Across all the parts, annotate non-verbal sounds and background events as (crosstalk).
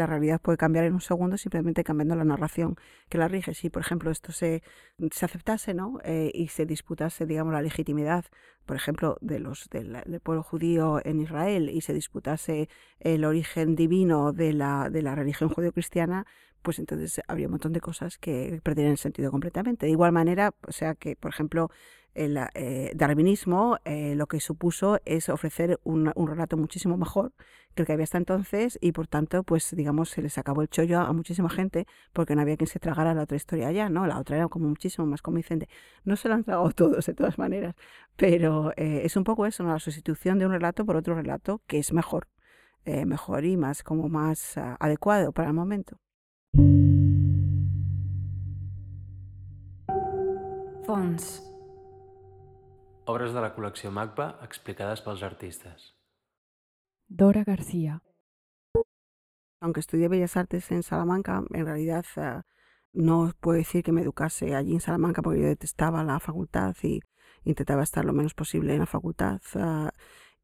la realidad puede cambiar en un segundo simplemente cambiando la narración que la rige. Si, por ejemplo, esto se, se aceptase ¿no? Eh, y se disputase, digamos, la legitimidad, por ejemplo, de los, del, pueblo judío en Israel y se disputase el origen divino de la, de la religión judío-cristiana, pues entonces habría un montón de cosas que perderían sentido completamente. De igual manera, o sea que, por ejemplo, el eh, darwinismo eh, lo que supuso es ofrecer un, relato muchísimo mejor que el que había hasta entonces y por tanto pues digamos se les acabó el chollo a, muchísima gente porque no había quien se tragara la otra historia allá, ¿no? La otra era como muchísimo más convincente. No se lo han tragado (laughs) todos de todas maneras, pero eh, es un poco eso, ¿no? la sustitución de un relato por otro relato que es mejor, mejor y más como más ah, adecuado para el momento. Fons Obras de la colección MACBA explicadas los artistas. Dora García. Aunque estudié Bellas Artes en Salamanca, en realidad eh, no puedo decir que me educase allí en Salamanca porque yo detestaba la facultad y intentaba estar lo menos posible en la facultad. Eh,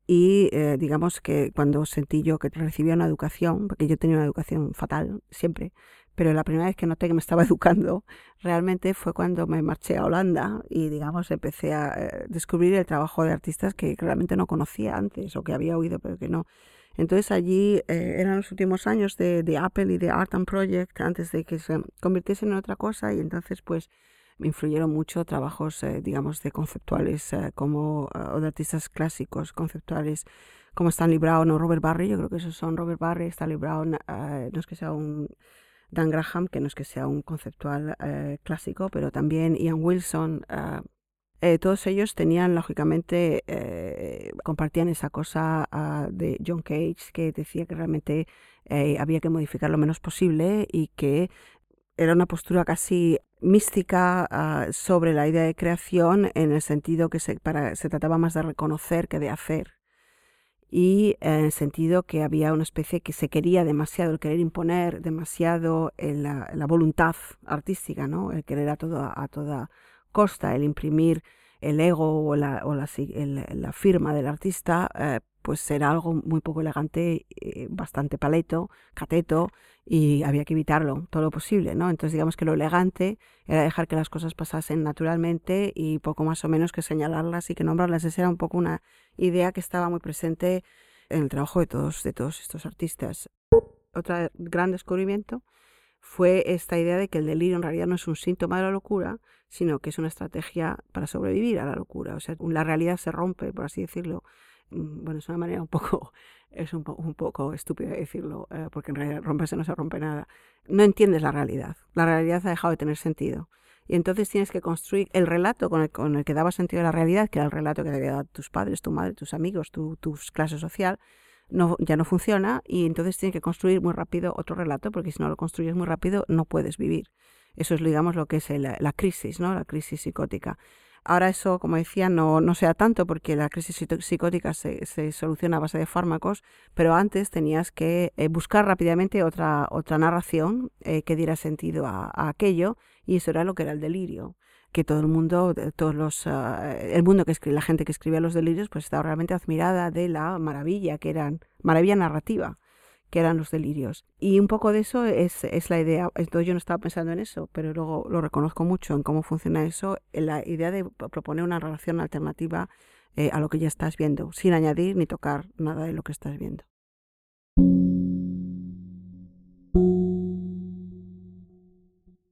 y eh, digamos que cuando sentí yo que recibía una educación, porque yo tenía una educación fatal siempre, pero la primera vez que noté que me estaba (laughs) educando realmente fue cuando me marché a Holanda y digamos empecé a eh, descubrir el trabajo de artistas que realmente no conocía antes o que había oído pero que no. Entonces allí eh, eran los últimos años de, de, Apple y de Art and Project antes de que se convirtiesen en otra cosa y entonces pues me influyeron mucho trabajos eh, digamos de conceptuales como o de artistas clásicos conceptuales como Stanley Brown o Robert Barry, yo creo que esos son Robert Barry, Stanley Brown, no es que sea un Dan Graham, que no es que sea un conceptual eh, clásico, pero también Ian Wilson. Eh, eh, todos ellos tenían, lógicamente, compartían esa cosa ah, de John Cage, que decía que realmente había que modificar lo menos posible y que era una postura casi mística ah, sobre la idea de creación en el sentido que se, para, se trataba más de reconocer que de hacer y en el sentido que había una especie que se quería demasiado, el querer imponer demasiado la, la, voluntad artística, ¿no? el querer a, todo, a toda costa, el imprimir el ego o la, o la, la firma del artista, eh, pues era algo muy poco elegante, eh, bastante paleto, cateto, y había que evitarlo todo lo posible, ¿no? Entonces digamos que lo elegante era dejar que las cosas pasasen naturalmente y poco más o menos que señalarlas y que nombrarlas. Esa era un poco una idea que estaba muy presente en el trabajo de todos, de todos estos artistas. Otro gran descubrimiento fue esta idea de que el delirio en realidad no es un síntoma de la locura, sino que es una estrategia para sobrevivir a la locura. O sea, la realidad se rompe, por así decirlo, bueno, es una manera un poco, (laughs) es un, un poco estúpida decirlo, eh, porque en realidad romperse no se rompe nada. No entiendes la realidad. La realidad ha dejado de tener sentido. Y entonces tienes que construir el relato con el, con el que daba sentido a la realidad, que era el relato que te había dado tus padres, tu madre, tus amigos, tu, tu clase social, no, ya no funciona y entonces tienes que construir muy rápido otro relato, porque si no lo construyes muy rápido no puedes vivir. Eso es, digamos, lo que es la crisis, ¿no? La crisis psicótica. Ahora eso, como decía, no, no sea tanto porque la crisis psicótica se, se, soluciona a base de fármacos, pero antes tenías que eh, buscar rápidamente otra, otra narración eh, que diera sentido a, aquello y eso era lo que era el delirio que todo el mundo, todos los, ah, el mundo que escribe, la gente que escribía los delirios, pues estaba realmente admirada de la maravilla que eran, maravilla narrativa que eran los delirios. Y un poco de eso es, es, la idea. Entonces yo no estaba pensando en eso, pero luego lo reconozco mucho en cómo funciona eso, en la idea de proponer una relación alternativa eh, a lo que ya estás viendo, sin añadir ni tocar nada de lo que estás viendo.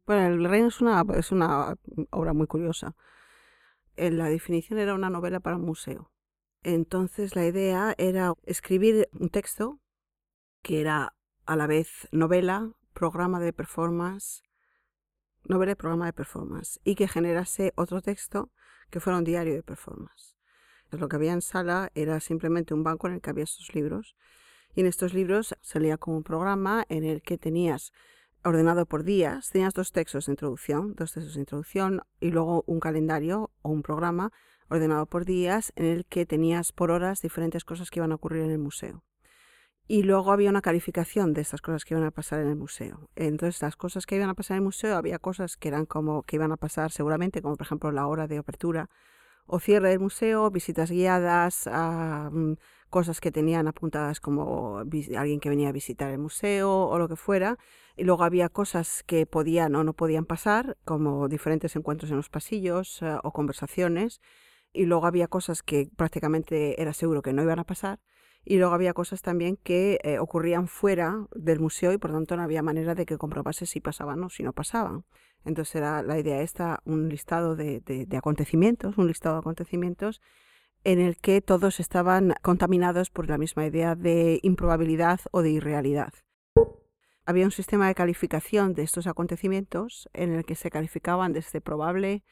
Bueno, El Reino es una, es una obra muy curiosa. En la definición era una novela para un museo. Entonces la idea era escribir un texto que era a la vez novela, programa de performance, novela y programa de performance, y que generase otro texto que fuera un diario de performance. Lo que había en sala era simplemente un banco en el que había estos libros, y en estos libros salía como un programa en el que tenías ordenado por días, tenías dos textos de introducción, dos textos de introducción, y luego un calendario o un programa ordenado por días en el que tenías por horas diferentes cosas que iban a ocurrir en el museo. Y luego había una calificación de estas cosas que iban a pasar en el museo. Entonces, las cosas que iban a pasar en el museo, había cosas que eran como que iban a pasar seguramente, como por ejemplo la hora de apertura o cierre del museo, visitas guiadas, a, mm, cosas que tenían apuntadas como alguien que venía a visitar el museo o lo que fuera. Y luego había cosas que podían o no podían pasar, como diferentes encuentros en los pasillos eh, o conversaciones. Y luego había cosas que prácticamente era seguro que no iban a pasar. Y luego había cosas también que eh, ocurrían fuera del museo y por tanto no había manera de que comprobase si pasaban o si no pasaban. Entonces era la idea esta, un listado de, de, acontecimientos, un listado de acontecimientos en el que todos estaban contaminados por la misma idea de improbabilidad o de irrealidad. Había un sistema de calificación de estos acontecimientos en el que se calificaban desde probable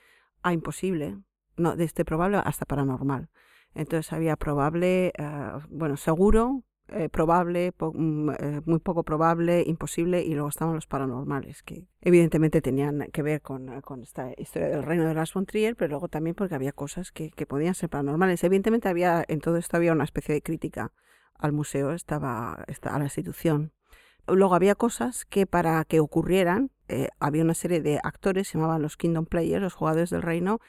a imposible, no, desde probable hasta paranormal. Entonces había probable, eh, bueno, seguro, eh, probable, mm, eh, muy poco probable, imposible, y luego estaban los paranormales, que evidentemente tenían que ver con, esta historia del reino de las von pero luego también porque había cosas que, podían ser paranormales. Evidentemente había, en todo esto había una especie de crítica al museo, estaba, a la institución. Luego había cosas que para que ocurrieran, había una serie de actores, se llamaban los Kingdom Players, los jugadores del reino,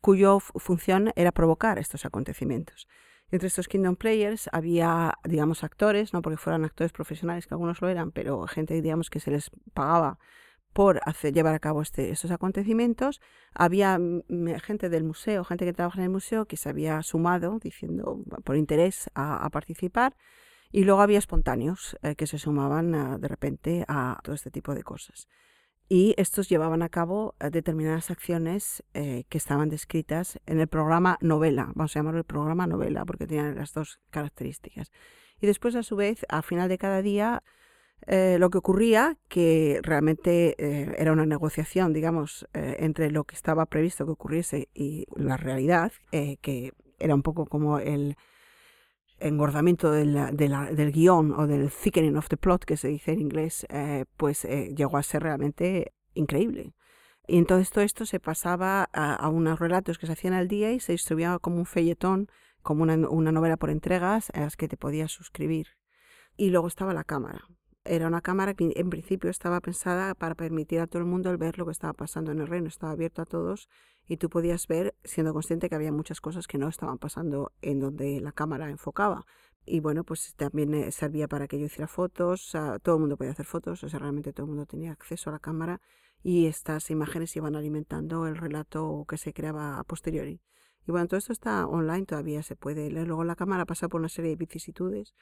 cuyo función era provocar estos acontecimientos. Entre estos Kingdom Players había, digamos, actores, no porque fueran actores profesionales, que algunos lo eran, pero gente, digamos, que se les pagaba por hacer, llevar a cabo este, estos acontecimientos. Había gente del museo, gente que trabaja en el museo, que se había sumado, diciendo, por interés, a, participar. Y luego había espontáneos eh, que se sumaban ah, de repente a todo este tipo de cosas y estos llevaban a cabo eh, determinadas acciones eh, que estaban descritas en el programa novela, vamos a llamarlo el programa novela porque tenían las dos características. Y después, a su vez, al final de cada día, eh, lo que ocurría, que realmente era una negociación, digamos, entre lo que estaba previsto que ocurriese y la realidad, que era un poco como el, engordamiento del guion o del thickening of the plot, que se dice en inglés, eh, pues eh, llegó a ser realmente increíble. Y entonces todo esto se pasaba a, unos relatos que se hacían al día y se distribuía como un folletón, como una, una novela por entregas a las que te podías suscribir. Y luego estaba la cámara. Era una cámara que en principio estaba pensada para permitir a todo el mundo el ver lo que estaba pasando en el reino. Estaba abierto a todos y tú podías ver, siendo consciente que había muchas cosas que no estaban pasando en donde la cámara enfocaba. Y bueno, pues también eh, servía para que yo hiciera fotos, todo el mundo podía hacer fotos, o sea, realmente todo el mundo tenía acceso a la cámara y estas imágenes iban alimentando el relato que se creaba a posteriori. Y bueno, todo esto está online, todavía se puede leer. Luego la cámara pasa por una serie de vicisitudes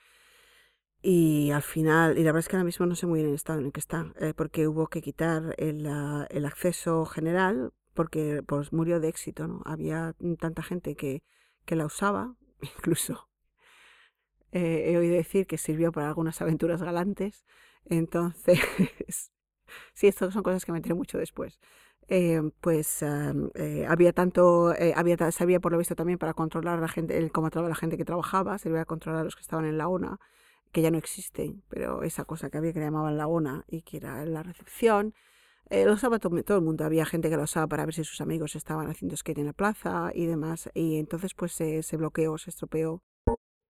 y al final, y la verdad es que ahora mismo no sé muy bien el estado en el que está, eh, porque hubo que quitar el, ah, el acceso general porque pues, murió de éxito, ¿no? Había tanta gente que, que la usaba, (laughs) incluso eh, he oído decir que sirvió para algunas aventuras galantes, entonces, (laughs) sí, estas son cosas que me enteré mucho después. Eh, pues eh, había tanto, había, servía por lo visto también para controlar la gente, el, cómo la gente que trabajaba, servía para controlar a los que estaban en la ONA, que ya no existen, pero esa cosa que había que llamaban la ONA y que era la recepción, eh, lo usaba todo, el mundo, había gente que lo usaba para ver si sus amigos estaban haciendo skate en la plaza y demás, y entonces pues se, bloqueó, se estropeó.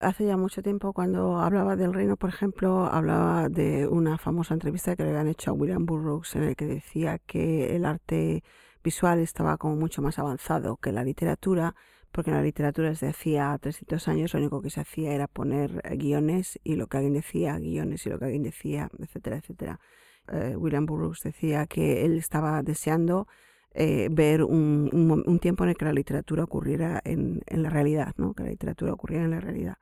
Hace ya mucho tiempo cuando hablaba del reino, por ejemplo, hablaba de una famosa entrevista que le habían hecho a William Burroughs en el que decía que el arte visual estaba como mucho más avanzado que la literatura, porque en la literatura desde hacía 300 años lo único que se hacía era poner guiones y lo que alguien decía, guiones y lo que alguien decía, etcétera, etcétera. Eh, William Burroughs decía que él estaba deseando eh, ver un, tiempo en el que la literatura ocurriera en, la realidad, ¿no? que la literatura ocurriera en la realidad.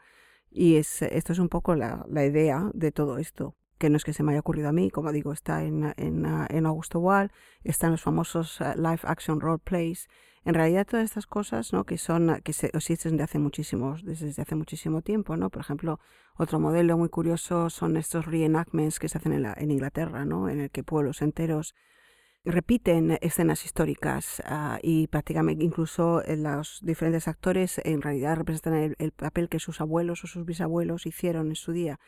Y es, esto es un poco la, idea de todo esto, que no es que se me haya ocurrido a mí, como digo, está en, en, Augusto Wall, están los famosos uh, live action role plays. En realidad todas estas cosas, ¿no? que son que se existen desde hace muchísimos desde hace muchísimo tiempo, ¿no? Por ejemplo, otro modelo muy curioso son estos reenactments que se hacen en, Inglaterra, ¿no? En el que pueblos enteros repiten escenas históricas uh, y prácticamente incluso eh, los diferentes actores en realidad representan el, papel que sus abuelos o sus bisabuelos hicieron en su día.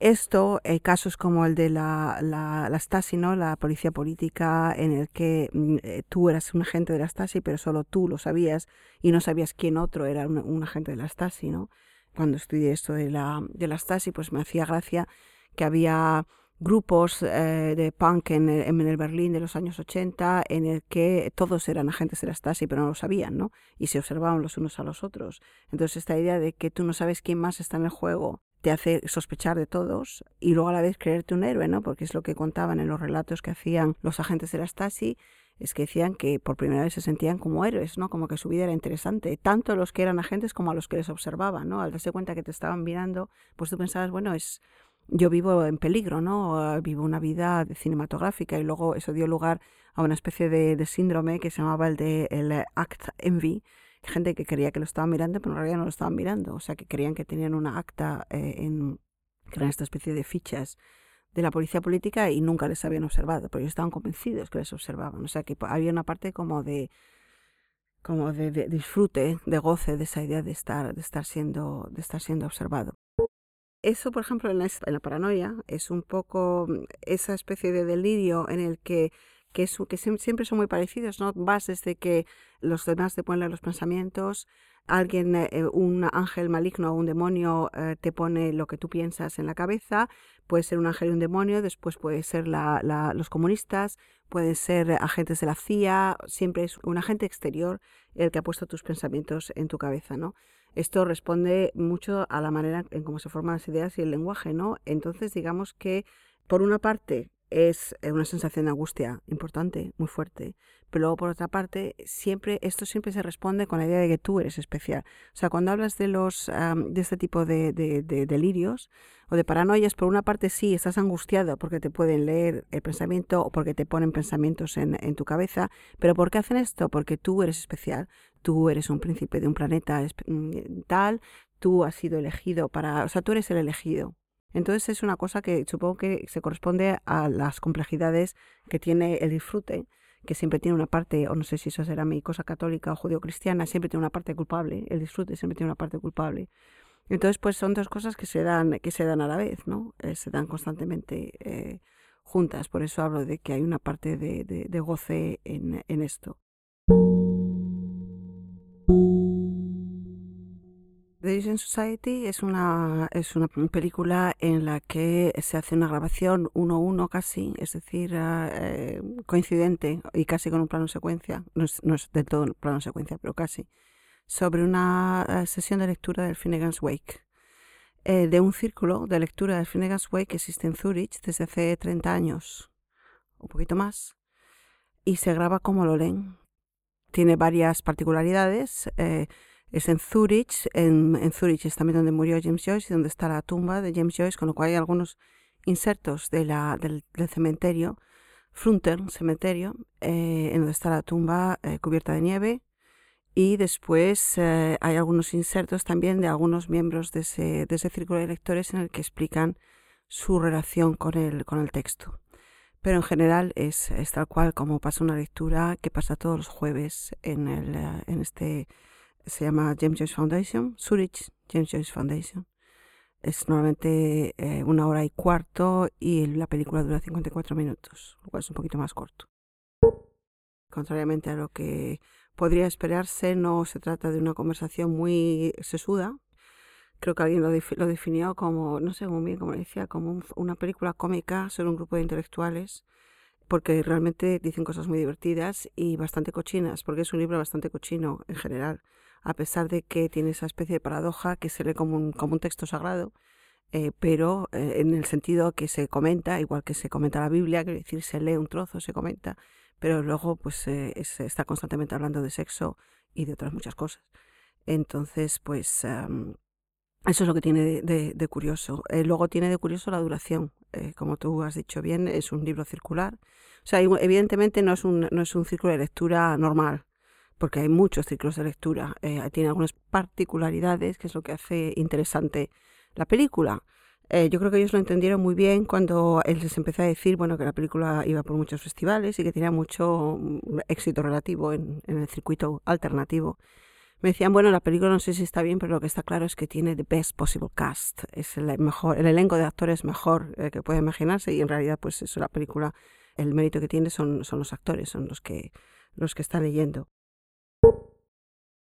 Esto, hay casos como el de la, la, Stasi, ¿no? la policía política, en el que mm, eh, tú eras un agente de la Stasi, pero solo tú lo sabías y no sabías quién otro era un, agente de la Stasi. ¿no? Cuando estudié esto de la, de la Stasi, pues me hacía gracia que había grupos eh, de punk en el, en el, Berlín de los años 80 en el que todos eran agentes de la Stasi pero no lo sabían, ¿no? Y se observaban los unos a los otros. Entonces esta idea de que tú no sabes quién más está en el juego te hace sospechar de todos y luego a la vez creerte un héroe, ¿no? Porque es lo que contaban en los relatos que hacían los agentes de la Stasi, es que decían que por primera vez se sentían como héroes, ¿no? Como que su vida era interesante, tanto a los que eran agentes como a los que les observaban, ¿no? Al darse cuenta que te estaban mirando, pues tú pensabas, bueno, es yo vivo en peligro, ¿no? Vivo una vida cinematográfica y luego eso dio lugar a una especie de, síndrome que se llamaba el de el act envy, gente que creía que lo estaban mirando, pero en realidad no lo estaban mirando, o sea, que creían que tenían una acta eh, en que eran esta especie de fichas de la policía política y nunca les habían observado, pero ellos estaban convencidos que les observaban, o sea, que había una parte como de como de, disfrute, de goce de esa idea de estar de estar siendo de estar siendo observado. Eso, por ejemplo, en la, paranoia es un poco mm, esa especie de delirio en el que, que, que siempre son muy parecidos, ¿no? Vas desde que los demás te ponen los pensamientos, alguien, eh, eh, un ángel maligno o un demonio eh, te pone lo que tú piensas en la cabeza, puede ser un ángel y un demonio, después puede ser los comunistas, pueden ser agentes de la CIA, siempre es un agente exterior el que ha puesto tus pensamientos en tu cabeza, ¿no? Esto responde mucho a la manera en cómo se forman las ideas y el lenguaje, ¿no? Entonces, digamos que, por una parte, es eh, una sensación de angustia importante, muy fuerte. Pero luego, por otra parte, siempre, esto siempre se responde con la idea de que tú eres especial. O sea, cuando hablas de los de este tipo de, delirios o de paranoias, por una parte sí, estás angustiado porque te pueden leer el pensamiento o porque te ponen pensamientos en, en tu cabeza. Pero ¿por qué hacen esto? Porque tú eres especial. Tú eres un príncipe de un planeta mm, tal, tú has sido elegido para, o sea, tú eres el elegido. Entonces es una cosa que supongo que se corresponde a las complejidades que tiene el disfrute, que siempre tiene una parte, o no sé si eso será mi cosa católica o judío-cristiana, siempre tiene una parte culpable, el disfrute siempre tiene una parte culpable. Entonces, pues son dos cosas que se dan, que se dan a la vez, ¿no? Eh, se dan constantemente eh, juntas. Por eso hablo de que hay una parte de, goce en esto. The Asian Society es una, es una película en la que se hace una grabación uno a uno casi, es decir, ah, eh, coincidente y casi con un plano secuencia, no es, no es del todo plano secuencia, pero casi, sobre una ah, sesión de lectura del Finnegan's Wake, eh, de un círculo de lectura del Finnegan's Wake que existe en Zurich desde hace 30 años, un poquito más, y se graba como lo leen. Tiene varias particularidades. Eh, es en Zurich, en, en, Zurich es también donde murió James Joyce y donde está la tumba de James Joyce, con lo cual hay algunos insertos de la, del, cementerio, Frunter, cementerio, eh, en donde está la tumba eh, cubierta de nieve. Y después eh, hay algunos insertos también de algunos miembros de ese, de ese círculo de lectores en el que explican su relación con el, con el texto. Pero en general es, es tal cual como pasa una lectura que pasa todos los jueves en, el, en este se llama James Joyce Foundation, Zurich James Joyce Foundation. Es normalmente eh, una hora y cuarto y la película dura 54 minutos, lo cual es un poquito más corto. Contrariamente a lo que podría esperarse, no se trata de una conversación muy sesuda. Creo que alguien lo, lo definió como, no sé muy bien cómo decía, como una película cómica sobre un grupo de intelectuales porque realmente dicen cosas muy divertidas y bastante cochinas, porque es un libro bastante cochino en general a pesar de que tiene esa especie de paradoja que se lee como un, como un texto sagrado, eh, pero eh, en el sentido que se comenta, igual que se comenta la Biblia, que decir, se lee un trozo, se comenta, pero luego pues se está constantemente hablando de sexo y de otras muchas cosas. Entonces, pues eso es lo que tiene de, curioso. Eh, luego tiene de curioso la duración. como tú has dicho bien, es un libro circular. O sea, evidentemente no es un, no es un círculo de lectura normal porque hay muchos ciclos de lectura. Eh, tiene algunas particularidades, que es lo que hace interesante la película. Eh, yo creo que ellos lo entendieron muy bien cuando él les empezó a decir bueno, que la película iba por muchos festivales y que tenía mucho mm, éxito relativo en, el circuito alternativo. Me decían, bueno, la película no sé si está bien, pero lo que está claro es que tiene the best possible cast. Es el mejor, el elenco de actores mejor eh, que puede imaginarse y en realidad, pues eso, la película, el mérito que tiene son, son los actores, son los que, los que están leyendo.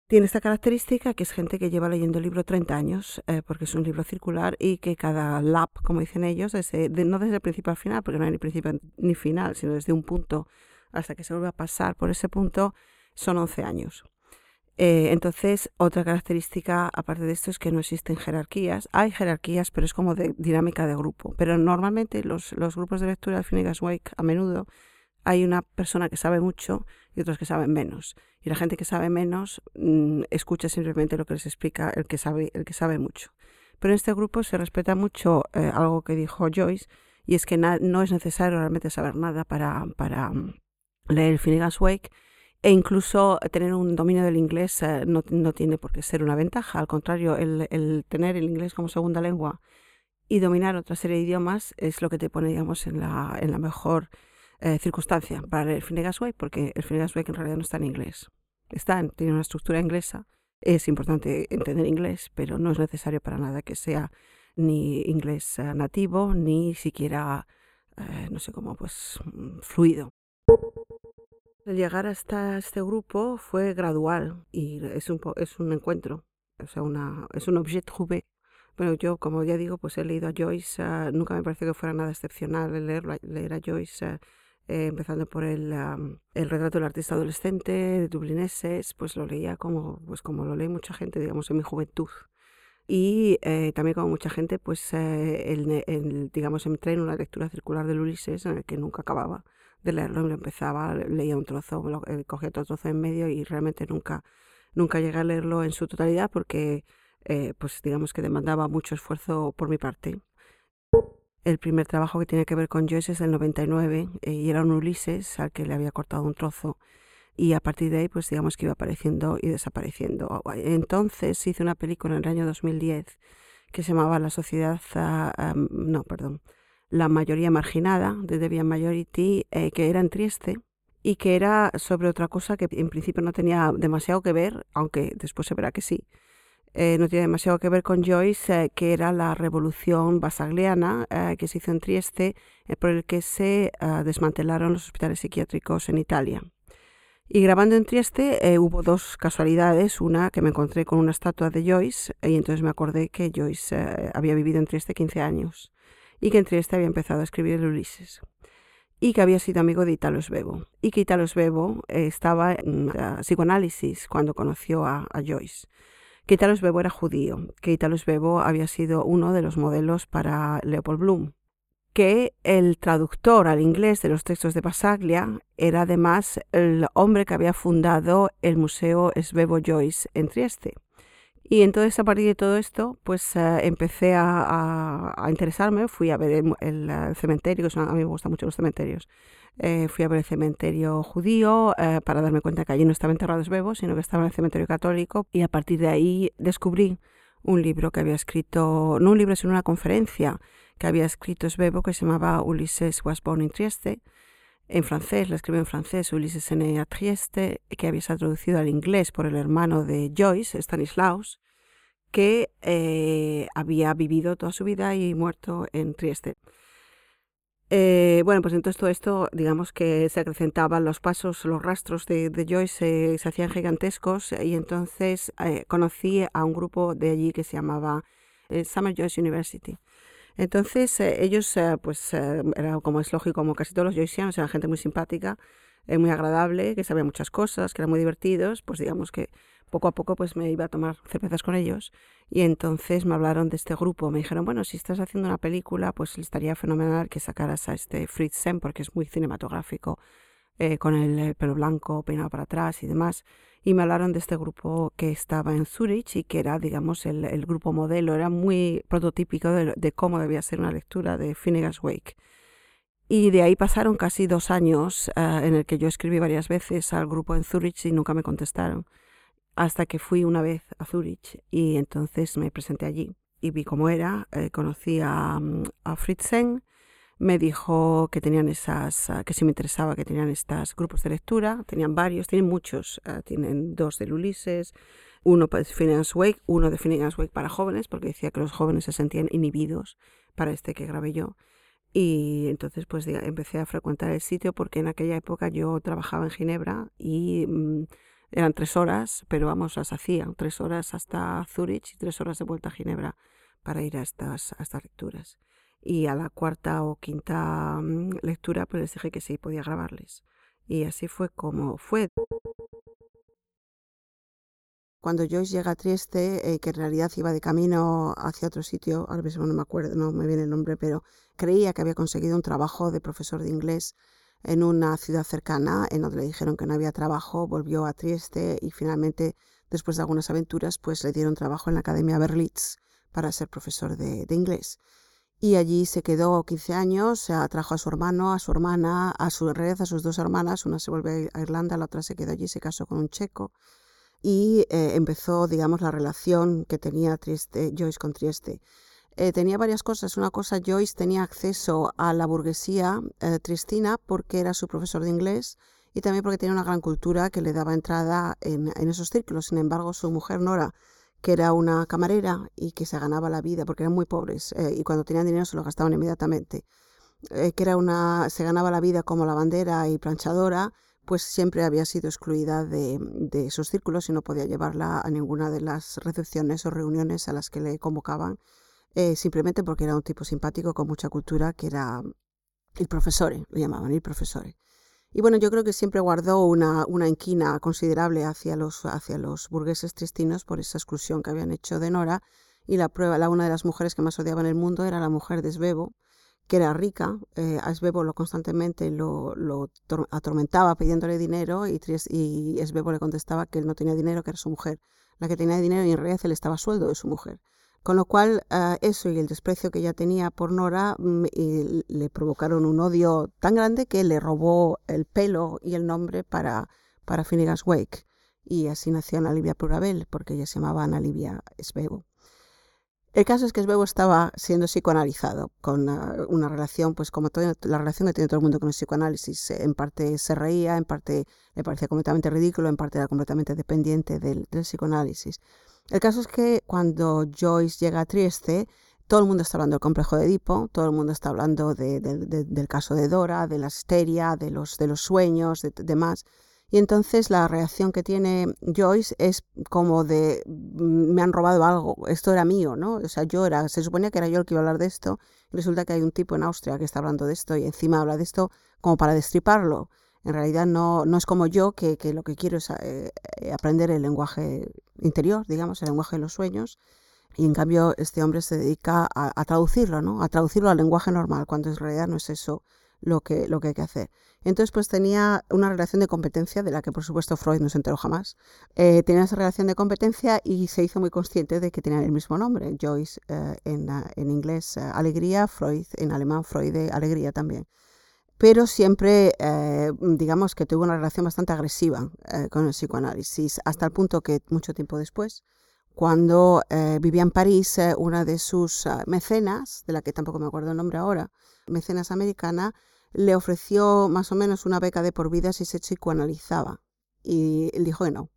Tiene esta característica que es gente que lleva leyendo el libro 30 años, eh, porque es un libro circular y que cada lap, como dicen ellos, no desde el principio al final, porque no hay ni principio ni final, sino desde un punto hasta que se vuelve a pasar por ese punto, son 11 años. Eh, entonces, otra característica aparte de esto es que no existen jerarquías. Hay jerarquías, pero es como de dinámica de grupo. Pero normalmente los, los grupos de lectura de Finnegan's Wake a menudo hay una persona que sabe mucho y otros que saben menos. Y la gente que sabe menos mm, escucha simplemente lo que les explica el que sabe, el que sabe mucho. Pero en este grupo se respeta mucho eh, algo que dijo Joyce, y es que no es necesario realmente saber nada para, para mm, leer Finnegan's Wake, e incluso tener un dominio del inglés eh, no, no, tiene por qué ser una ventaja. Al contrario, el, el, tener el inglés como segunda lengua y dominar otra serie de idiomas es lo que te pone, digamos, en la, en la mejor eh, circunstancia para leer Finnegan's Wake, porque el Finnegan's Wake en realidad no está en inglés. Está, tiene una estructura inglesa. Es importante entender inglés, pero no es necesario para nada que sea ni inglés eh, nativo, ni siquiera, eh, no sé cómo, pues fluido. El llegar hasta este grupo fue gradual y es un, es un encuentro, o sea, una, es un objet trouvé. Bueno, yo, como ya digo, pues he leído a Joyce, nunca me parece que fuera nada excepcional leerlo, leer a Joyce eh, empezando por el, el, retrato del artista adolescente de Dublineses, pues lo leía como, pues como lo lee mucha gente, digamos, en mi juventud. Y eh, también como mucha gente, pues eh, el, digamos, entré en una lectura circular del Ulises en el que nunca acababa de leerlo, lo empezaba, leía un trozo, cogía otro trozo en medio y realmente nunca, nunca llegué a leerlo en su totalidad porque, pues digamos que demandaba mucho esfuerzo por mi parte. El primer trabajo que tiene que ver con Joyce es el 99 eh, y era un Ulises al que le había cortado un trozo y a partir de ahí pues digamos que iba apareciendo y desapareciendo. Entonces hice una película en el año 2010 que se llamaba La sociedad, ah, no, perdón, La mayoría marginada de Debian Majority, eh, que era en Trieste y que era sobre otra cosa que en principio no tenía demasiado que ver, aunque después se verá que sí, eh, no tiene demasiado que ver con Joyce, eh, que era la revolución basagliana eh, que se hizo en Trieste, por el que se desmantelaron los hospitales psiquiátricos en Italia. Y grabando en Trieste hubo dos casualidades, una que me encontré con una estatua de Joyce y entonces me acordé que Joyce había vivido en Trieste 15 años y que en Trieste había empezado a escribir el Ulises y que había sido amigo de Italo Svevo y que Italo Svevo estaba en psicoanálisis cuando conoció a Joyce que Italo Svevo era judío, que Italo Svevo había sido uno de los modelos para Leopold Bloom, que el traductor al inglés de los textos de Basaglia era además el hombre que había fundado el Museo Svevo Joyce en Trieste. Y entonces a partir de todo esto, pues eh, empecé a, interesarme, fui a ver el, cementerio, que a mí me gustan mucho los cementerios, eh, fui a ver el cementerio judío eh, para darme cuenta que allí no estaba enterrado Svevo, sino que estaba en el cementerio católico y a partir de ahí descubrí un libro que había escrito, no un libro, sino una conferencia que había escrito Svevo que se llamaba Ulises was born in Trieste, en francés, la escribió en francés, Ulises N. a Trieste, que había sido traducido al inglés por el hermano de Joyce, Stanislaus, que eh, había vivido toda su vida y muerto en Trieste. Eh, bueno, pues entonces todo esto, digamos que se acrecentaban los pasos, los rastros de, Joyce se, hacían gigantescos y entonces eh, conocí a un grupo de allí que se llamaba eh, Summer Joyce University. Entonces ellos, pues era como es lógico, como casi todos los Joyceanos, eran gente muy simpática, muy agradable, que sabía muchas cosas, que eran muy divertidos, pues digamos que poco a poco pues me iba a tomar cervezas con ellos y entonces me hablaron de este grupo. Me dijeron, bueno, si estás haciendo una película, pues estaría fenomenal que sacaras a este Fritz Sen porque es muy cinematográfico, eh, con el pelo blanco peinado para atrás y demás. Y me hablaron de este grupo que estaba en Zurich y que era, digamos, el, el grupo modelo, era muy prototípico de, cómo debía ser una lectura de Finnegan's Wake. Y de ahí pasaron casi dos años eh, en el que yo escribí varias veces al grupo en Zurich y nunca me contestaron hasta que fui una vez a Zurich y entonces me presenté allí y vi cómo era, eh, conocí a, mm, a Fritzen, me dijo que tenían esas, ah, que si me interesaba que tenían estos grupos de lectura, tenían varios, tienen muchos, ah, tienen dos del Ulises, uno de Finance Wake, uno de Finance Wake para jóvenes, porque decía que los jóvenes se sentían inhibidos para este que grabé yo. Y entonces pues empecé a frecuentar el sitio porque en aquella época yo trabajaba en Ginebra y mm, Eran tres horas, pero vamos, las hacía, tres horas hasta Zurich y tres horas de vuelta a Ginebra para ir a estas, a estas lecturas. Y a la cuarta o quinta mm, lectura, pues les dije que sí, podía grabarles. Y así fue como fue. Cuando Joyce llega a Trieste, eh, que en realidad iba de camino hacia otro sitio, ahora mismo no me acuerdo, no me viene el nombre, pero creía que había conseguido un trabajo de profesor de inglés en una ciudad cercana, en donde le dijeron que no había trabajo, volvió a Trieste y finalmente, después de algunas aventuras, pues le dieron trabajo en la Academia Berlitz para ser profesor de, inglés y allí se quedó 15 años, se atrajo a su hermano, a su hermana, a su red, a sus dos hermanas, una se volvió a Irlanda, la otra se quedó allí, se casó con un checo y eh, empezó, digamos, la relación que tenía Trieste, Joyce con Trieste. Eh, tenía varias cosas. Una cosa, Joyce tenía acceso a la burguesía eh, tristina porque era su profesor de inglés y también porque tenía una gran cultura que le daba entrada en, esos círculos. Sin embargo, su mujer Nora que era una camarera y que se ganaba la vida porque eran muy pobres eh, y cuando tenían dinero se lo gastaban inmediatamente, que era una, se ganaba la vida como lavandera y planchadora, pues siempre había sido excluida de, de esos círculos y no podía llevarla a ninguna de las recepciones o reuniones a las que le convocaban, eh, simplemente porque era un tipo simpático con mucha cultura que era el profesor, le llamaban el profesor. Y bueno, yo creo que siempre guardó una, una inquina considerable hacia los, hacia los burgueses tristinos por esa exclusión que habían hecho de Nora. Y la prueba, la una de las mujeres que más odiaba en el mundo era la mujer de Svebo, que era rica. Eh, a Svebo lo constantemente lo, lo atormentaba pidiéndole dinero y, y le contestaba que él no tenía dinero, que era su mujer la que tenía dinero y en realidad él estaba sueldo de su mujer. Con lo cual, uh, eso y el desprecio que ella tenía por Nora mm, le provocaron un odio tan grande que le robó el pelo y el nombre para, para Finnegan's Wake. Y así nació Ana Livia Plurabel, porque ella se llamaba Ana Livia Svebo. El caso es que Svebo estaba siendo psicoanalizado con uh, una relación, pues como toda la relación que tiene todo el mundo con el psicoanálisis. En parte se reía, en parte le parecía completamente ridículo, en parte era completamente dependiente del, del psicoanálisis. El caso es que cuando Joyce llega a Trieste, todo el mundo está hablando del complejo de Edipo, todo el mundo está hablando de, de, de, del caso de Dora, de la histeria, de los, de los sueños, de demás. Y entonces la reacción que tiene Joyce es como de mm, me han robado algo, esto era mío, ¿no? O sea, yo era, se suponía que era yo el que iba a hablar de esto, y resulta que hay un tipo en Austria que está hablando de esto y encima habla de esto como para destriparlo. En realidad no, no es como yo, que, que lo que quiero es eh, aprender el lenguaje interior, digamos, el lenguaje de los sueños. Y en cambio este hombre se dedica a, a, traducirlo, ¿no? A traducirlo al lenguaje normal, cuando en realidad no es eso lo que, lo que hay que hacer. Entonces, pues tenía una relación de competencia de la que, por supuesto, Freud no se enteró jamás. Eh, tenía esa relación de competencia y se hizo muy consciente de que tenían el mismo nombre, Joyce eh, en, uh, en, inglés, uh, alegría, Freud en alemán, Freud, alegría también pero siempre, eh, digamos que tuvo una relación bastante agresiva eh, con el psicoanálisis, hasta el punto que mucho tiempo después, cuando eh, vivía en París, eh, una de sus mecenas, de la que tampoco me acuerdo el nombre ahora, mecenas americana, le ofreció más o menos una beca de por vida si se psicoanalizaba. Y él dijo que no,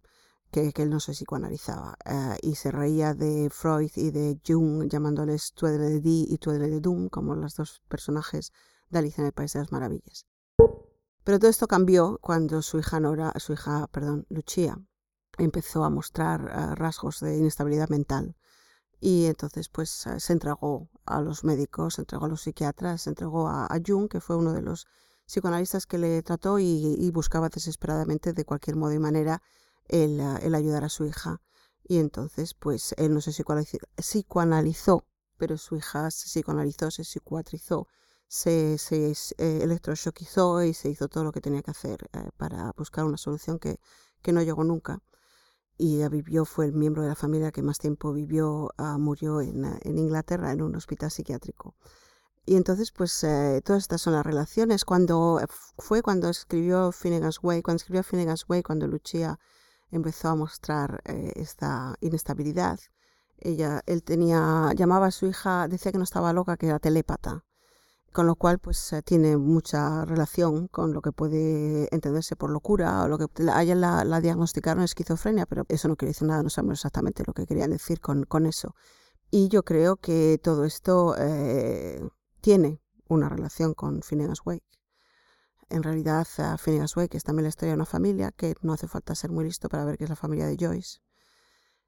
que, que él no se psicoanalizaba. Y se reía de Freud y de Jung, llamándoles Tuedre de Di y Tuedre de Dum, como los dos personajes de Alicia en el País de las Maravillas. Pero todo esto cambió cuando su hija Nora, su hija, perdón, Lucia, empezó a mostrar uh, rasgos de inestabilidad mental. Y entonces pues uh, se entregó a los médicos, se entregó a los psiquiatras, se entregó a, a Jung, que fue uno de los psicoanalistas que le trató y, buscaba desesperadamente de cualquier modo y manera el, uh, el, ayudar a su hija. Y entonces pues él no se psicoanalizó, pero su hija se psicoanalizó, se psiquiatrizó se, se eh, y se hizo todo lo que tenía que hacer eh, para buscar una solución que, que, no llegó nunca. Y ella vivió, fue el miembro de la familia que más tiempo vivió, uh, murió en, en, Inglaterra en un hospital psiquiátrico. Y entonces, pues, eh, todas estas son las relaciones. Cuando fue cuando escribió Finnegan's Way, cuando escribió Finnegan's Way, cuando Lucia empezó a mostrar eh, esta inestabilidad, ella, él tenía, llamaba a su hija, decía que no estaba loca, que era telépata con lo cual pues eh, tiene mucha relación con lo que puede entenderse por locura o lo que a ella la, diagnosticaron esquizofrenia, pero eso no quiere decir nada, no sabemos exactamente lo que querían decir con, con eso. Y yo creo que todo esto eh, tiene una relación con Finnegan's Wake. En realidad, Phineas Wake es también la historia de una familia que no hace falta ser muy listo para ver que es la familia de Joyce.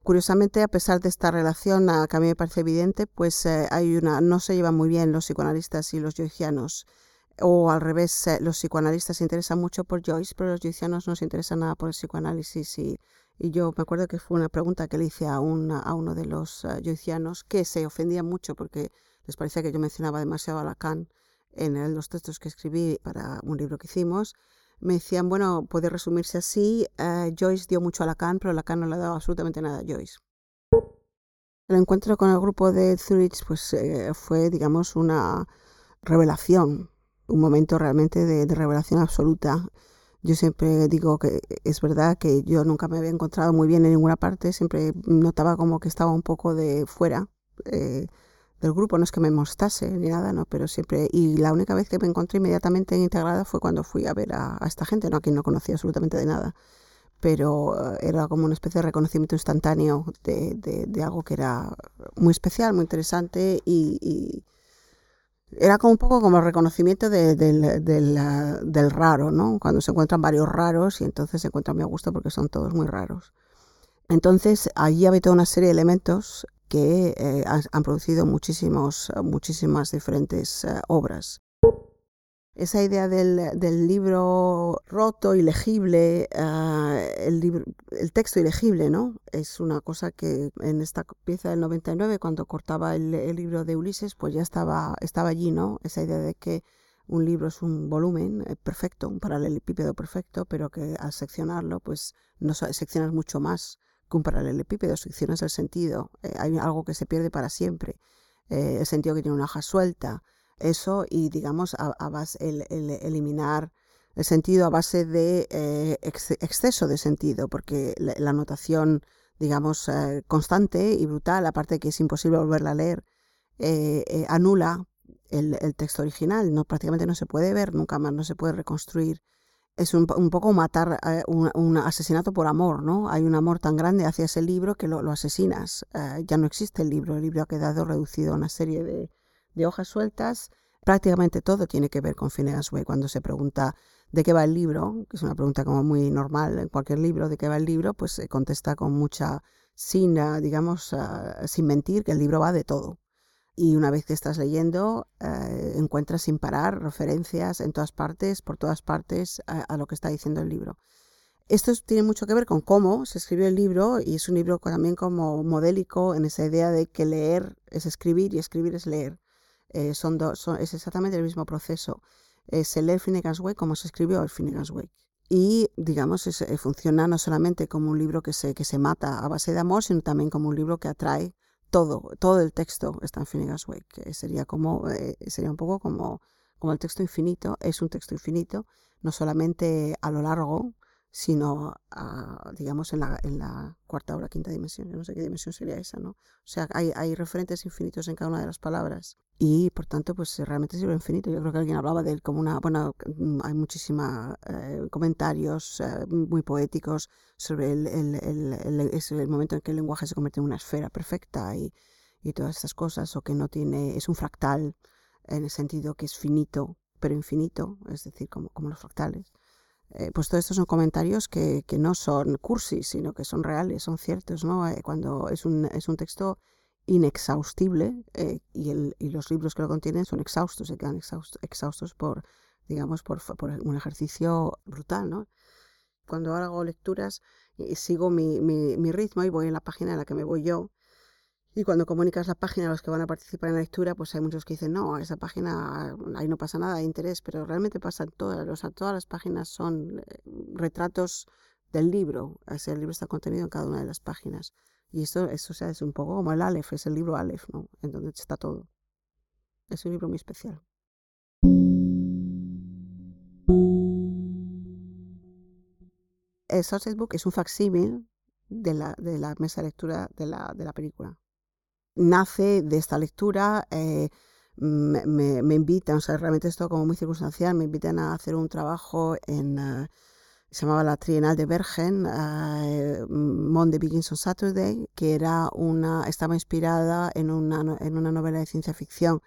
Curiosamente, a pesar de esta relación que a mí me parece evidente, pues eh, hay una, no se llevan muy bien los psicoanalistas y los joycianos. O al revés, eh, los psicoanalistas se interesan mucho por Joyce, pero los joycianos no se interesan nada por el psicoanálisis. Y, yo me acuerdo que fue una pregunta que le hice a, a uno de los uh, joycianos que se ofendía mucho porque les parecía que yo mencionaba demasiado a Lacan en los textos que escribí para un libro que hicimos me decían, bueno, puede resumirse así, eh, Joyce dio mucho a Lacan, pero Lacan no le ha dado absolutamente nada a Joyce. El encuentro con el grupo de Zurich pues, eh, fue, digamos, una revelación, un momento realmente de, revelación absoluta. Yo siempre digo que es verdad que yo nunca me había encontrado muy bien en ninguna parte, siempre notaba como que estaba un poco de fuera. Eh, del grupo, no es que me mostrase ni nada, no, pero siempre, y la única vez que me encontré inmediatamente integrada fue cuando fui a ver a, esta gente, ¿no? a quien no conocía absolutamente de nada, pero eh, era como una especie de reconocimiento instantáneo de, de, algo que era muy especial, muy interesante y, era como un poco como el reconocimiento del, del, raro, ¿no? Cuando se encuentran varios raros y entonces se encuentran muy a gusto porque son todos muy raros. Entonces allí había toda una serie de elementos que eh, han, producido muchísimos, muchísimas diferentes eh, obras. Esa idea del, libro roto, ilegible, uh, el, texto ilegible, ¿no? Es una cosa que en esta pieza del 99, cuando cortaba el, libro de Ulises, pues ya estaba, estaba allí, ¿no? Esa idea de que un libro es un volumen eh, perfecto, un paralelepípedo perfecto, pero que al seccionarlo, pues no seccionas mucho más que un paralelepípedo, secciones el sentido, eh, hay algo que se pierde para siempre, eh, el sentido que tiene una hoja suelta, eso y digamos a, base, el, eliminar el sentido a base de eh, exceso de sentido, porque la, notación, digamos, constante y brutal, aparte que es imposible volverla a leer, anula el, el, texto original, no, prácticamente no se puede ver, nunca más no se puede reconstruir es un, poco matar eh, un, asesinato por amor, ¿no? Hay un amor tan grande hacia ese libro que lo, asesinas. Eh, ya no existe el libro, el libro ha quedado reducido a una serie de, hojas sueltas. Prácticamente todo tiene que ver con Phineas Way. Cuando se pregunta de qué va el libro, que es una pregunta como muy normal en cualquier libro, de qué va el libro, pues se contesta con mucha, sin, eh, digamos, sin mentir, que el libro va de todo y una vez que estás leyendo eh, encuentras sin parar referencias en todas partes, por todas partes, a, lo que está diciendo el libro. Esto tiene mucho que ver con cómo se escribió el libro y es un libro también como modélico en esa idea de que leer es escribir y escribir es leer. Eh, son, es exactamente el mismo proceso. Eh, se lee Finnegan's Wake como se escribió el Finnegan's Wake. Y, digamos, funciona no solamente como un libro que se, que se mata a base de amor, sino también como un libro que atrae todo, todo el texto está en Finnegan's Wake, que sería como, eh, sería un poco como, como el texto infinito, es un texto infinito, no solamente a lo largo, sino, digamos, en la, en la cuarta o la quinta dimensión. No sé qué dimensión sería esa, ¿no? O sea, hay, hay referentes infinitos en cada una de las palabras y, por tanto, pues realmente sirve infinito. Yo creo que alguien hablaba de él como una, bueno, mm, hay muchísimos eh, comentarios eh, muy poéticos sobre el, el, el, el, momento en que el lenguaje se convierte en una esfera perfecta y, y todas estas cosas, o que no tiene, es un fractal en el sentido que es finito, pero infinito, es decir, como, como los fractales. Eh, pues todos estos son comentarios que, que, no son cursis, sino que son reales, son ciertos, ¿no? Eh, cuando es un, es un texto inexhaustible eh, y, los libros que lo contienen son exhaustos, se quedan exhaustos, por, digamos, por, un ejercicio brutal. Cuando hago lecturas, sigo mi, ritmo y voy en la página en la que me voy yo, y cuando comunicas la página a los que van a participar en la lectura, pues hay muchos que dicen, no, esa página, ahí no pasa nada de interés, pero realmente pasan todas, todas las páginas son eh, retratos del libro, el libro está contenido en cada una de las páginas. Y esto, eso, sea, es un poco como el Aleph, es el libro Aleph, ¿no? En donde está todo. Es un libro muy especial. El Sunset Book es un facsímil de la, de la mesa de lectura de la, de la película nace de esta lectura. Eh, me, me, invitan, o sea, realmente esto como muy circunstancial, me invitan a hacer un trabajo en, eh, se llamaba la Trienal de Bergen, uh, Monday Begins on Saturday, que era una, estaba inspirada en una, en una novela de ciencia ficción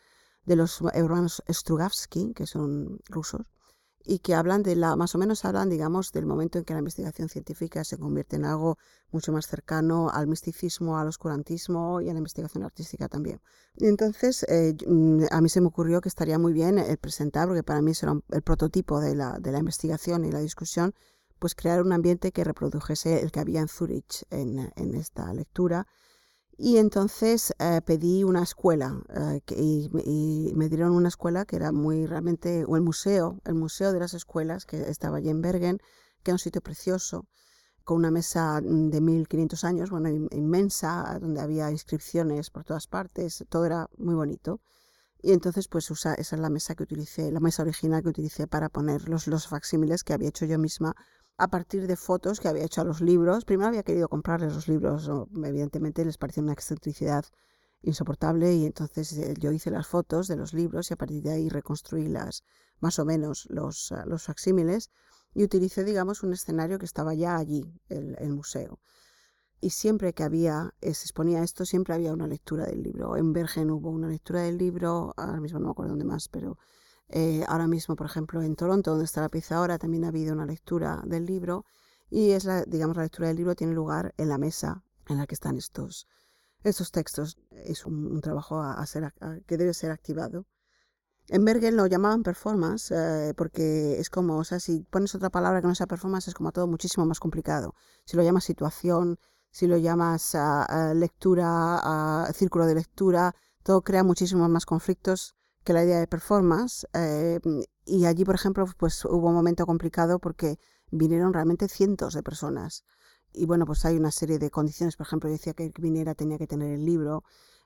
de los hermanos Strugatsky, que son rusos, y que hablan de la, más o menos hablan, digamos, del momento en que la investigación científica se convierte en algo mucho más cercano al misticismo, al oscurantismo y a la investigación artística también. Entonces eh, mm, a mí se me ocurrió que estaría muy bien el presentar, porque para mí eso era el prototipo de la, de la investigación y la discusión, pues crear un ambiente que reprodujese el que había en Zurich en, en esta lectura y entonces eh, pedí una escuela eh, y, me dieron una escuela que era muy realmente, o el museo, el museo de las escuelas que estaba allí en Bergen, que era un sitio precioso, con una mesa mm, de 1500 años, bueno, inmensa, donde había inscripciones por todas partes, todo era muy bonito. Y entonces, pues esa es la mesa que utilicé, la mesa original que utilicé para poner los, los facsímiles que había hecho yo misma a partir de fotos que había hecho a los libros. Primero había querido comprarles los libros, evidentemente les pareció una excentricidad insoportable y entonces eh, yo hice las fotos de los libros y a partir de ahí reconstruí las, más o menos los, ah, los facsímiles y utilicé, digamos, un escenario que estaba ya allí, el, el museo. Y siempre que había, eh, se exponía esto, siempre había una lectura del libro. En Bergen hubo una lectura del libro, ahora mismo no me acuerdo dónde más, pero eh, ahora mismo, por ejemplo, en Toronto, donde está la pieza ahora, también ha habido una lectura del libro y es la, digamos, la lectura del libro tiene lugar en la mesa en la que están estos, estos textos. Es un, trabajo a, ser, que debe ser activado. En Bergen lo llamaban performance eh, porque es como, o sea, si pones otra palabra que no sea performance es como todo muchísimo más complicado. Si lo llamas situación, si lo llamas lectura, círculo de lectura, todo crea muchísimos más conflictos que la idea de performance. Eh, y allí, por ejemplo, pues hubo un momento complicado porque vinieron realmente cientos de personas. Y bueno, pues hay una serie de condiciones. Por ejemplo, decía que el que viniera tenía que tener el libro,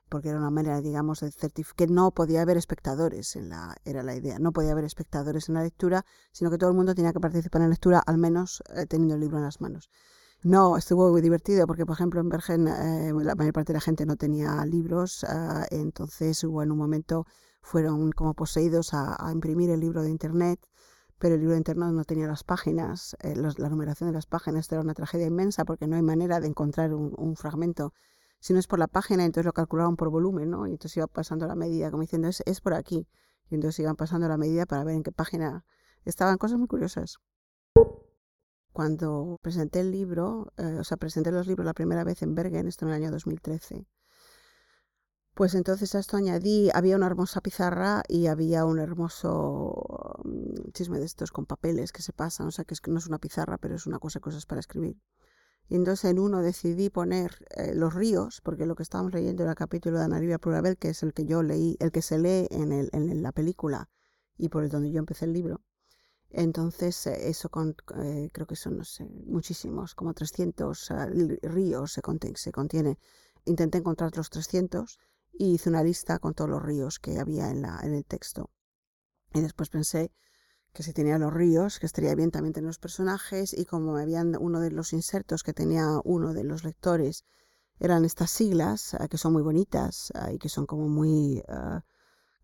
porque era una manera, digamos, de certificar que no podía haber espectadores en la, era la idea, no podía haber espectadores en la lectura, sino que todo el mundo tenía que participar en la lectura, al menos eh, teniendo el libro en las manos. No, estuvo muy divertido porque, por ejemplo, en Bergen eh, la mayor parte de la gente no tenía libros, entonces hubo en un momento fueron como poseídos a, imprimir el libro de Internet, pero el libro de Internet no tenía las páginas, eh, la numeración de las páginas era una tragedia inmensa porque no hay manera de encontrar un, fragmento. Si no es por la página, entonces lo calculaban por volumen, ¿no? Y entonces iba pasando la medida, como diciendo, es, es por aquí. Y entonces iban pasando la medida para ver en qué página estaban cosas muy curiosas. Cuando presenté el libro, eh, o sea, presenté los libros la primera vez en Bergen, esto en el año 2013, pues entonces a esto añadí, había una hermosa pizarra y había un hermoso mm, chisme de estos con papeles que se pasan, o sea que no es una pizarra, pero es una cosa, cosas para escribir. Y entonces en uno decidí poner eh, los ríos, porque lo que estábamos leyendo era el capítulo de Anaribia Plurabel, que es el que yo leí, el que se lee en, el, en la película y por el donde yo empecé el libro. Entonces, eh, eso con, eh, creo que son, muchísimos, como 300 ríos se, se contiene. Intenté encontrar los 300 y hice una lista con todos los ríos que había en, la, en el texto. Y después pensé que si tenía los ríos, que estaría bien también tener los personajes y como me habían uno de los insertos que tenía uno de los lectores eran estas siglas eh, que son muy bonitas eh, y que son como muy,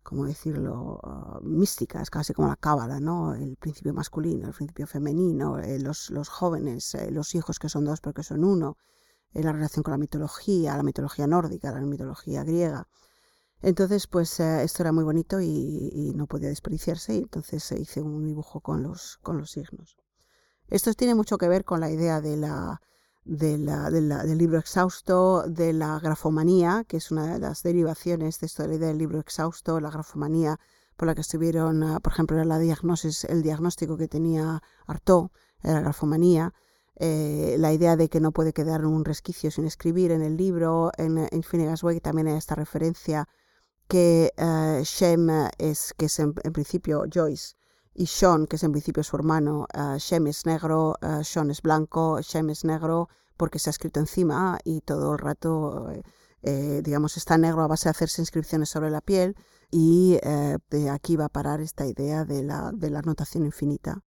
¿cómo decirlo?, místicas, casi como la cábala, ¿no? El principio masculino, el principio femenino, los, los jóvenes, los hijos que son dos porque son uno, en la relación con la mitología, la mitología nórdica, la mitología griega. Entonces, pues eh, esto era muy bonito y, no podía desperdiciarse y entonces hice un dibujo con los, con los signos. Esto tiene mucho que ver con la idea de la, del libro exhausto, de la grafomanía, que es una de las derivaciones de esto la idea del libro exhausto, la grafomanía por la que estuvieron, ah, por ejemplo, la diagnosis, el diagnóstico que tenía Artaud, era la grafomanía, eh, la idea de que no puede quedar un resquicio sin escribir en el libro, en, en Finnegan's Wake también hay esta referencia que uh, Shem es, que es en, principio Joyce, y Sean, que es en principio su hermano, uh, Shem es negro, uh, Sean es blanco, Shem es negro porque se ha escrito encima y todo el rato, eh, digamos, está negro a base de hacerse inscripciones sobre la piel y de aquí va a parar esta idea de la, de la notación infinita.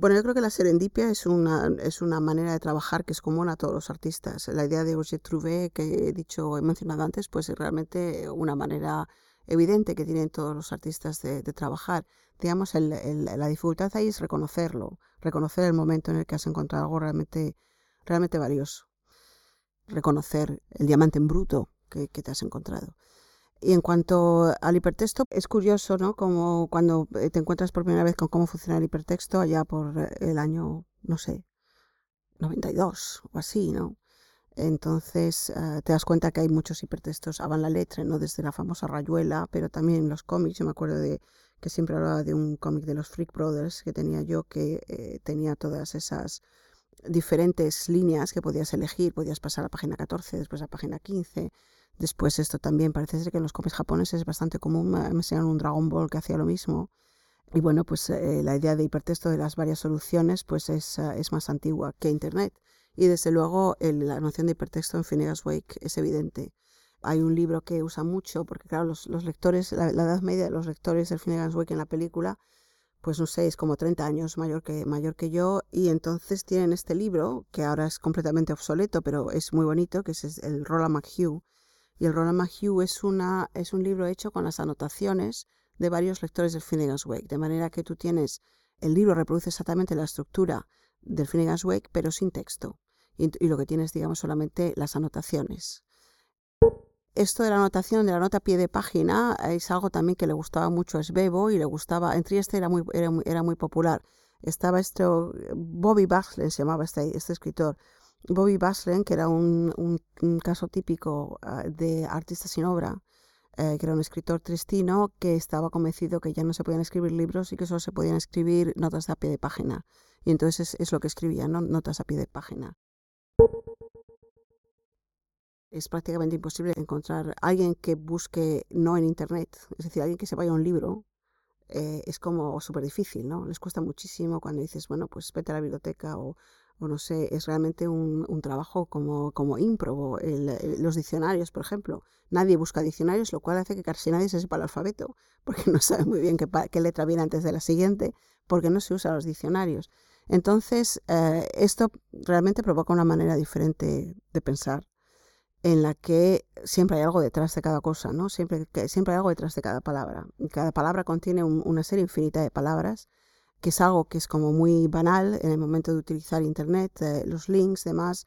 Bueno, yo creo que la serendipia es una, es una manera de trabajar que es común a todos los artistas. La idea de Auger Trouvé, que he dicho, he mencionado antes, pues es realmente una manera evidente que tienen todos los artistas de, trabajar. Digamos, la dificultad ahí es reconocerlo, reconocer el momento en el que has encontrado algo realmente, realmente valioso. Reconocer el diamante en bruto que, te has encontrado. Y en cuanto al hipertexto, es curioso, ¿no? Como cuando te encuentras por primera vez con cómo funciona el hipertexto, allá por el año, no sé, 92 o así, ¿no? Entonces eh, te das cuenta que hay muchos hipertextos a la letra, ¿no? Desde la famosa rayuela, pero también los cómics. Yo me acuerdo de que siempre hablaba de un cómic de los Freak Brothers que tenía yo, que eh, tenía todas esas diferentes líneas que podías elegir. Podías pasar a la página 14, después a la página 15. Después esto también parece ser que en los cómics japoneses es bastante común. Me enseñaron un Dragon Ball que hacía lo mismo. Y bueno, pues eh, la idea de hipertexto de las varias soluciones pues es, es más antigua que Internet. Y desde luego la noción de hipertexto en Finnegan's Wake es evidente. Hay un libro que usa mucho, porque claro, los, lectores, la, edad media de los lectores del Finnegan's Wake en la película, pues no sé, es como 30 años mayor que, mayor que yo, y entonces tienen este libro, que ahora es completamente obsoleto, pero es muy bonito, que es el Roland McHugh. Y el Roland McHugh es, una, es un libro hecho con las anotaciones de varios lectores del Finnegan's Wake, de manera que tú tienes, el libro reproduce exactamente la estructura del Finnegan's Wake, pero sin texto. Y, lo que tienes, digamos, solamente las anotaciones. Esto de la anotación, de la nota a pie de página, es algo también que le gustaba mucho a Svevo y le gustaba, en Trieste era muy, era era muy popular. Estaba este, Bobby Baslen, se llamaba este, este escritor, Bobby Baslen, que era un, un, caso típico ah, de artista sin obra, eh, que era un escritor tristino que estaba convencido que ya no se podían escribir libros y que solo se podían escribir notas a pie de página. Y entonces es, lo que escribía, ¿no? notas a pie de página. Es prácticamente imposible encontrar alguien que busque no en Internet, es decir, alguien que se vaya a un libro, eh, es como súper difícil, ¿no? Les cuesta muchísimo cuando dices, bueno, pues vete a la biblioteca o, o no sé, es realmente un, un trabajo como, como ímprobo. los diccionarios, por ejemplo, nadie busca diccionarios, lo cual hace que casi nadie se sepa el alfabeto, (laughs) porque no sabe muy bien qué, qué letra viene antes de la siguiente, porque no se usan los diccionarios. Entonces, eh, esto realmente provoca una manera diferente de pensar en la que siempre hay algo detrás de cada cosa, ¿no? Siempre, siempre hay algo detrás de cada palabra. cada palabra contiene una serie infinita de palabras, que es algo que es como muy banal en el momento de utilizar Internet, eh, los links, demás,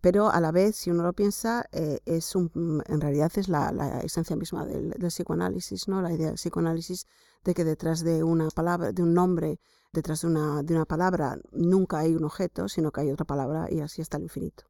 pero a la vez, si uno lo piensa, eh, es un, en realidad es la, esencia misma del, del, psicoanálisis, ¿no? La idea del psicoanálisis de que detrás de una palabra, de un nombre, detrás de una, de una palabra nunca hay un objeto, sino que hay otra palabra y así hasta el infinito.